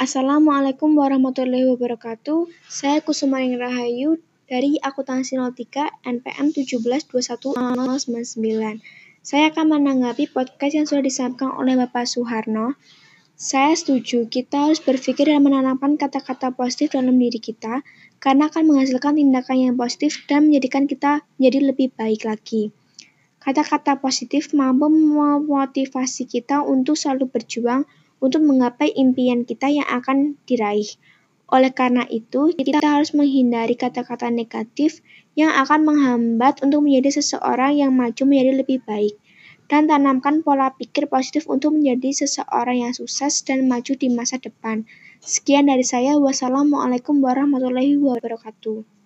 Assalamualaikum warahmatullahi wabarakatuh. Saya Kusumaring Rahayu dari akuntansi 03 NPM 1721099. Saya akan menanggapi podcast yang sudah disampaikan oleh Bapak Suharno. Saya setuju kita harus berpikir dan menanamkan kata-kata positif dalam diri kita karena akan menghasilkan tindakan yang positif dan menjadikan kita menjadi lebih baik lagi. Kata-kata positif mampu memotivasi kita untuk selalu berjuang untuk menggapai impian kita yang akan diraih. Oleh karena itu, kita harus menghindari kata-kata negatif yang akan menghambat untuk menjadi seseorang yang maju menjadi lebih baik. Dan tanamkan pola pikir positif untuk menjadi seseorang yang sukses dan maju di masa depan. Sekian dari saya. Wassalamualaikum warahmatullahi wabarakatuh.